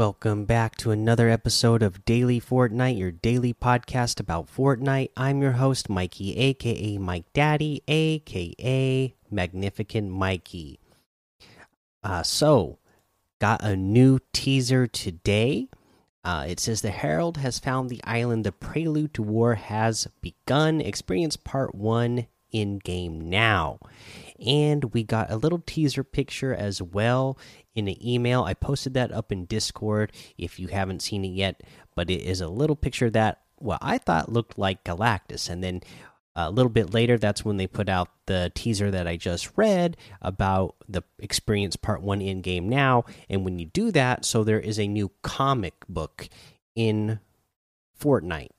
Welcome back to another episode of Daily Fortnite, your daily podcast about Fortnite. I'm your host, Mikey, aka Mike Daddy, aka Magnificent Mikey. Uh, so, got a new teaser today. Uh, it says the Herald has found the island. The prelude to war has begun. Experience part one in game now. And we got a little teaser picture as well in an email. I posted that up in Discord if you haven't seen it yet, but it is a little picture that what I thought looked like Galactus. And then a little bit later, that's when they put out the teaser that I just read about the experience part one in game now. And when you do that, so there is a new comic book in Fortnite.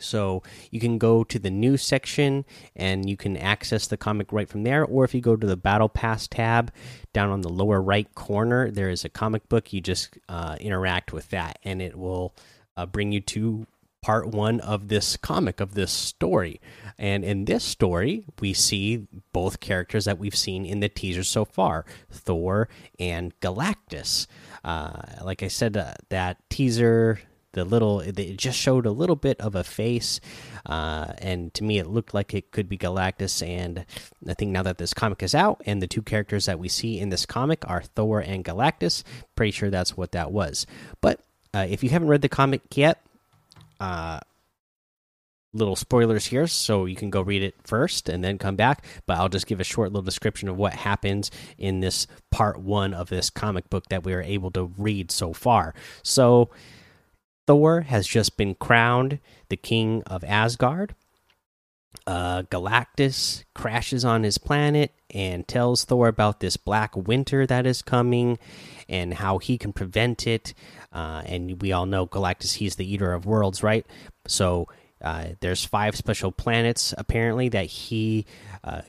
So you can go to the news section and you can access the comic right from there. Or if you go to the Battle Pass tab down on the lower right corner, there is a comic book. You just uh, interact with that and it will uh, bring you to part one of this comic, of this story. And in this story, we see both characters that we've seen in the teaser so far Thor and Galactus. Uh, like I said, uh, that teaser the little it just showed a little bit of a face uh, and to me it looked like it could be galactus and i think now that this comic is out and the two characters that we see in this comic are thor and galactus pretty sure that's what that was. But uh, if you haven't read the comic yet uh, little spoilers here so you can go read it first and then come back but i'll just give a short little description of what happens in this part one of this comic book that we are able to read so far. So Thor has just been crowned the king of Asgard. Uh, Galactus crashes on his planet and tells Thor about this black winter that is coming and how he can prevent it. Uh, and we all know Galactus, he's the eater of worlds, right? So uh, there's five special planets apparently that he uh,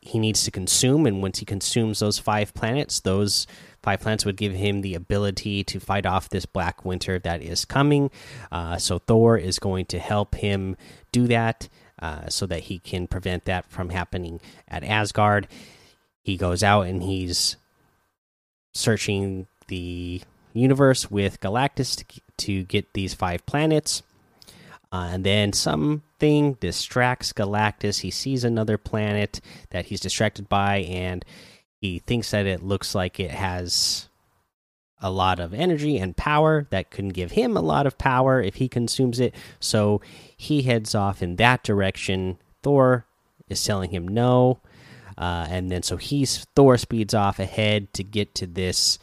he needs to consume, and once he consumes those five planets, those five planets would give him the ability to fight off this black winter that is coming. Uh, so Thor is going to help him do that, uh, so that he can prevent that from happening at Asgard. He goes out and he's searching the universe with Galactus to, to get these five planets. Uh, and then something distracts Galactus. He sees another planet that he's distracted by, and he thinks that it looks like it has a lot of energy and power that can give him a lot of power if he consumes it. So he heads off in that direction. Thor is telling him no. Uh, and then so he's Thor speeds off ahead to get to this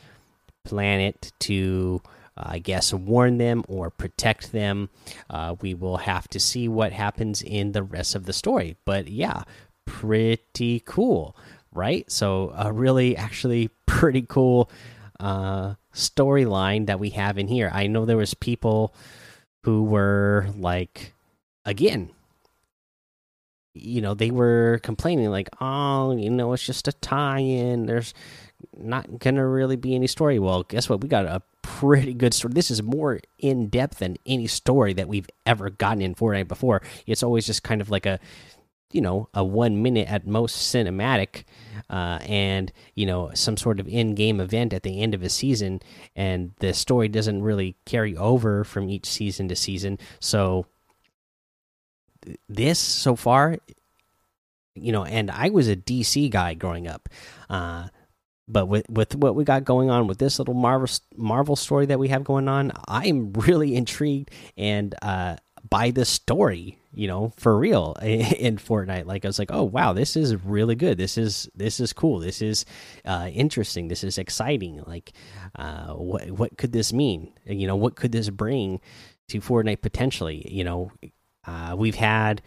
planet to I guess, warn them or protect them. Uh, we will have to see what happens in the rest of the story. But yeah, pretty cool, right? So, a really, actually, pretty cool uh, storyline that we have in here. I know there was people who were like, again, you know, they were complaining like, oh, you know, it's just a tie-in. There's not gonna really be any story. Well, guess what? We got a pretty good story. This is more in depth than any story that we've ever gotten in Fortnite before. It's always just kind of like a, you know, a one minute at most cinematic, uh, and you know some sort of in-game event at the end of a season, and the story doesn't really carry over from each season to season. So this so far, you know, and I was a DC guy growing up. Uh, but with with what we got going on with this little Marvel Marvel story that we have going on, I'm really intrigued and uh, by this story. You know, for real in Fortnite. Like I was like, oh wow, this is really good. This is this is cool. This is uh, interesting. This is exciting. Like, uh, what what could this mean? You know, what could this bring to Fortnite potentially? You know, uh, we've had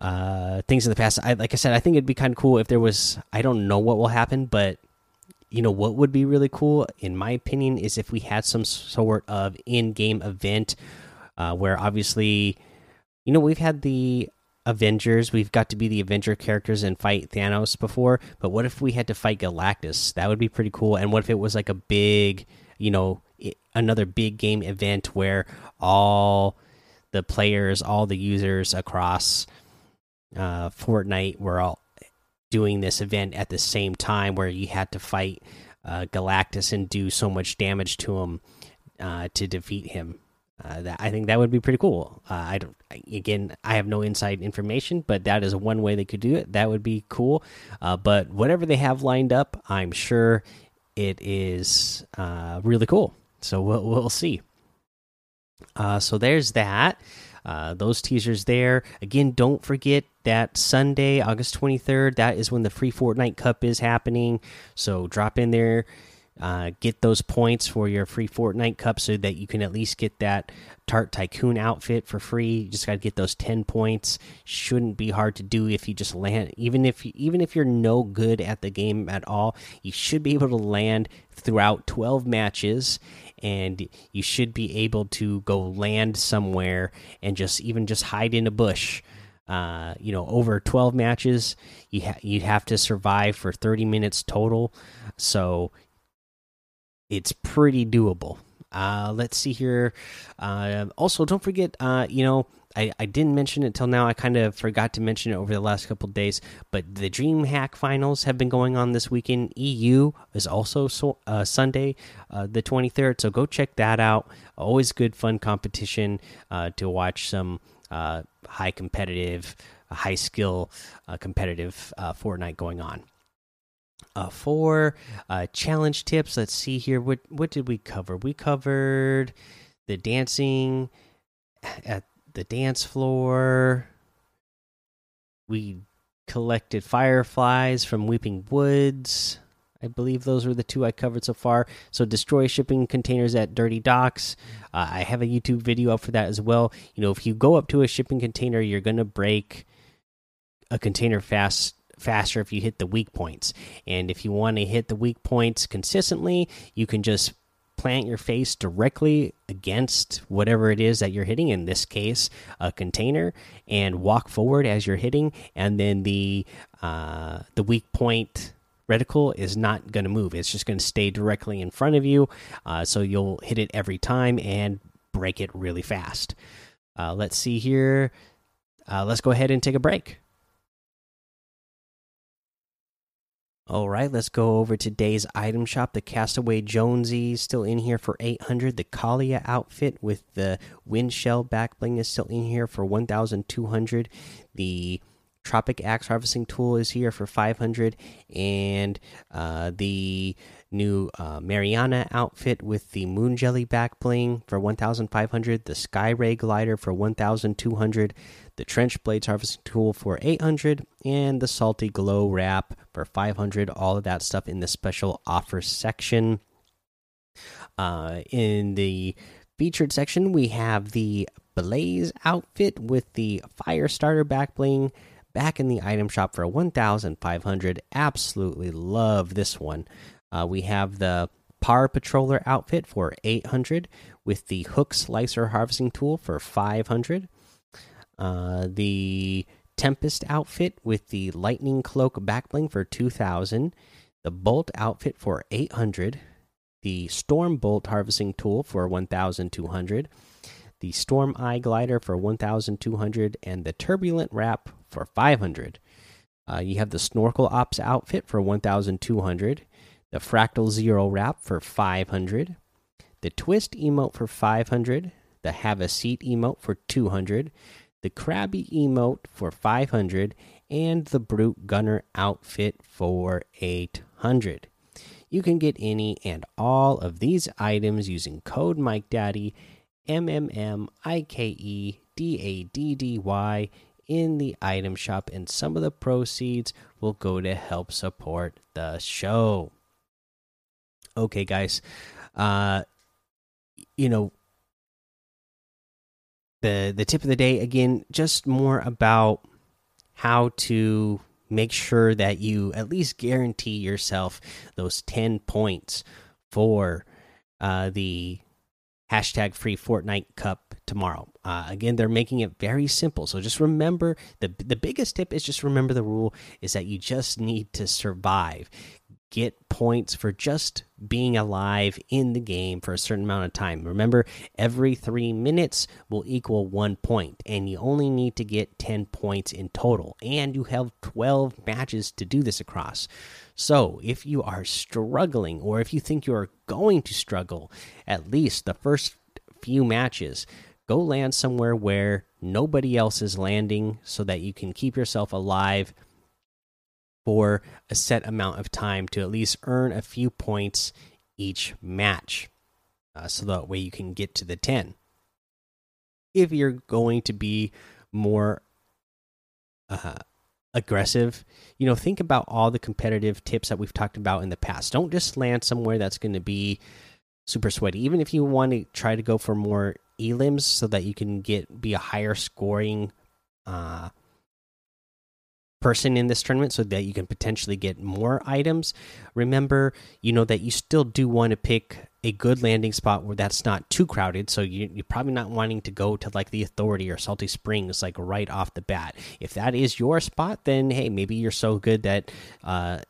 uh, things in the past. I, like I said, I think it'd be kind of cool if there was. I don't know what will happen, but you know what would be really cool, in my opinion, is if we had some sort of in-game event uh, where obviously, you know, we've had the Avengers. We've got to be the Avenger characters and fight Thanos before. But what if we had to fight Galactus? That would be pretty cool. And what if it was like a big, you know, another big game event where all the players, all the users across uh, Fortnite were all doing this event at the same time where you had to fight uh, Galactus and do so much damage to him uh, to defeat him. Uh, that I think that would be pretty cool. Uh, I don't. Again, I have no inside information, but that is one way they could do it. That would be cool. Uh, but whatever they have lined up, I'm sure it is uh, really cool. So we'll we'll see. So there's that. Uh, those teasers there. Again, don't forget that Sunday, August 23rd. That is when the free Fortnite Cup is happening. So drop in there uh, get those points for your free Fortnite Cup so that you can at least get that Tart Tycoon outfit for free. You just got to get those 10 points. Shouldn't be hard to do if you just land even if even if you're no good at the game at all, you should be able to land throughout 12 matches and you should be able to go land somewhere and just even just hide in a bush. Uh, you know, over 12 matches, you ha you have to survive for 30 minutes total. So it's pretty doable. Uh, let's see here. Uh, also, don't forget, uh, you know, I, I didn't mention it till now. I kind of forgot to mention it over the last couple days. But the DreamHack finals have been going on this weekend. EU is also so, uh, Sunday, uh, the 23rd. So go check that out. Always good, fun competition uh, to watch some high competitive, high skill competitive Fortnite going on uh, four uh, challenge tips. Let's see here. What what did we cover? We covered the dancing at the dance floor. We collected fireflies from Weeping Woods. I believe those were the two I covered so far. So destroy shipping containers at dirty docks. Uh, I have a YouTube video up for that as well. You know, if you go up to a shipping container, you're gonna break a container fast faster if you hit the weak points. And if you want to hit the weak points consistently, you can just plant your face directly against whatever it is that you're hitting in this case a container and walk forward as you're hitting and then the uh, the weak point reticle is not going to move. It's just going to stay directly in front of you uh, so you'll hit it every time and break it really fast. Uh, let's see here. Uh, let's go ahead and take a break All right, let's go over today's item shop. The Castaway Jonesy still in here for 800. The Kalia outfit with the windshell back bling is still in here for 1200. The Tropic Axe harvesting tool is here for 500 and uh, the new uh, Mariana outfit with the Moon Jelly back bling for 1500, the Sky Ray glider for 1200, the Trench Blades harvesting tool for 800 and the Salty Glow wrap for 500. All of that stuff in the special offer section. Uh, in the featured section, we have the Blaze outfit with the Fire Starter back bling back in the item shop for 1500 absolutely love this one uh, we have the Par Patroller outfit for 800 with the Hook Slicer harvesting tool for 500. Uh, the Tempest outfit with the Lightning Cloak backbling for 2000. The Bolt outfit for 800. The Storm Bolt harvesting tool for 1200. The Storm Eye glider for 1200 and the Turbulent wrap for 500. Uh, you have the Snorkel Ops outfit for 1200 the Fractal Zero wrap for 500, the Twist emote for 500, the Have a Seat emote for 200, the crabby emote for 500, and the Brute Gunner outfit for 800. You can get any and all of these items using code Mike Daddy, M M M I K E D A D D Y in the item shop, and some of the proceeds will go to help support the show okay, guys, uh, you know, the the tip of the day again, just more about how to make sure that you at least guarantee yourself those 10 points for uh, the hashtag free Fortnite Cup tomorrow. Uh, again, they're making it very simple. So just remember the the biggest tip is just remember the rule is that you just need to survive get points for just being alive in the game for a certain amount of time. Remember, every three minutes will equal one point, and you only need to get 10 points in total. And you have 12 matches to do this across. So, if you are struggling, or if you think you are going to struggle, at least the first few matches, go land somewhere where nobody else is landing so that you can keep yourself alive for a set amount of time to at least earn a few points each match. Uh, so that way you can get to the 10. If you're going to be more uh, aggressive, you know, think about all the competitive tips that we've talked about in the past. Don't just land somewhere that's going to be super sweaty. Even if you want to try to go for more elims so that you can get be a higher scoring uh, person in this tournament so that you can potentially get more items. Remember, you know that you still do want to pick a good landing spot where that's not too crowded. So you, are probably not wanting to go to like the Authority or Salty Springs like right off the bat. If that is your spot, then hey, maybe you're so good that uh,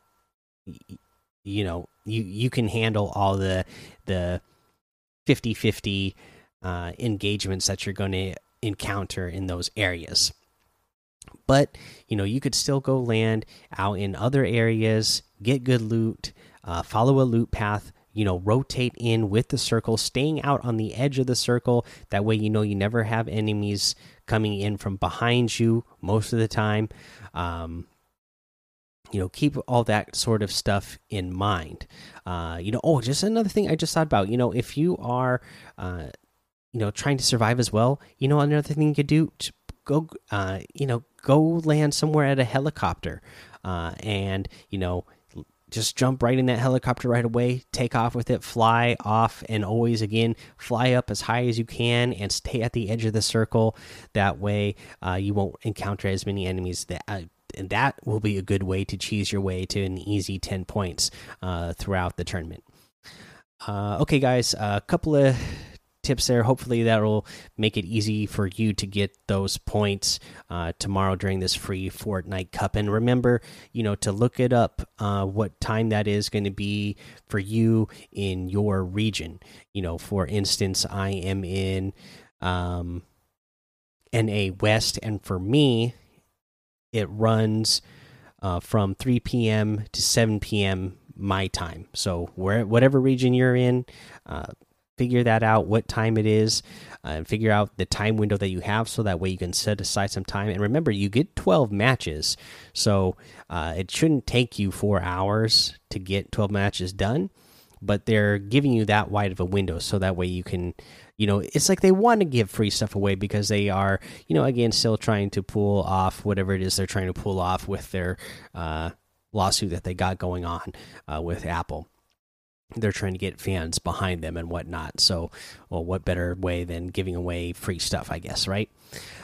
you know you you can handle all the the 50 50 uh, engagements that you're going to encounter in those areas but you know you could still go land out in other areas get good loot uh, follow a loot path you know rotate in with the circle staying out on the edge of the circle. That way you know you never have enemies coming in from behind you most of the time. Um, you know keep all that sort of stuff in mind. Uh, you know oh just another thing i just thought about. You know if you are uh, you know trying to survive as well you know another thing you could do go uh, you know go land somewhere at a helicopter uh, and you know just jump right in that helicopter right away take off with it fly off and always again fly up as high as you can and stay at the edge of the circle. That way uh, you won't encounter as many enemies that uh, and that will be a good way to cheese your way to an easy 10 points uh, throughout the tournament. Uh, okay guys a couple of tips there. Hopefully, that'll make it easy for you to get those points uh, tomorrow during this free Fortnite Cup. And remember, you know, to look it up uh, what time that is going to be for you in your region. You know, for instance, I am in um, NA West, and for me, it runs uh, from 3 p.m. to 7 p.m. my time. So, where whatever region you're in, uh, figure that out what time it is uh, and figure out the time window that you have so that way you can set aside some time. And remember you get 12 matches so uh, it shouldn't take you four hours to get 12 matches done but they're giving you that wide of a window so that way you can you know it's like they want to give free stuff away because they are you know again still trying to pull off whatever it is they're trying to pull off with their uh, lawsuit that they got going on uh, with apple they're trying to get fans behind them and whatnot. So, well, what better way than giving away free stuff, I guess, right?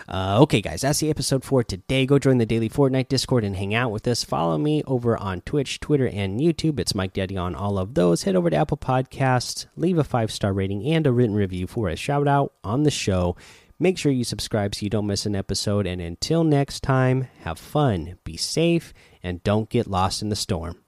Uh, okay, guys, that's the episode for today. Go join the daily Fortnite Discord and hang out with us. Follow me over on Twitch, Twitter, and YouTube. It's Mike Daddy on all of those. Head over to Apple Podcasts, leave a five star rating and a written review for a shout out on the show. Make sure you subscribe so you don't miss an episode. And until next time, have fun, be safe, and don't get lost in the storm.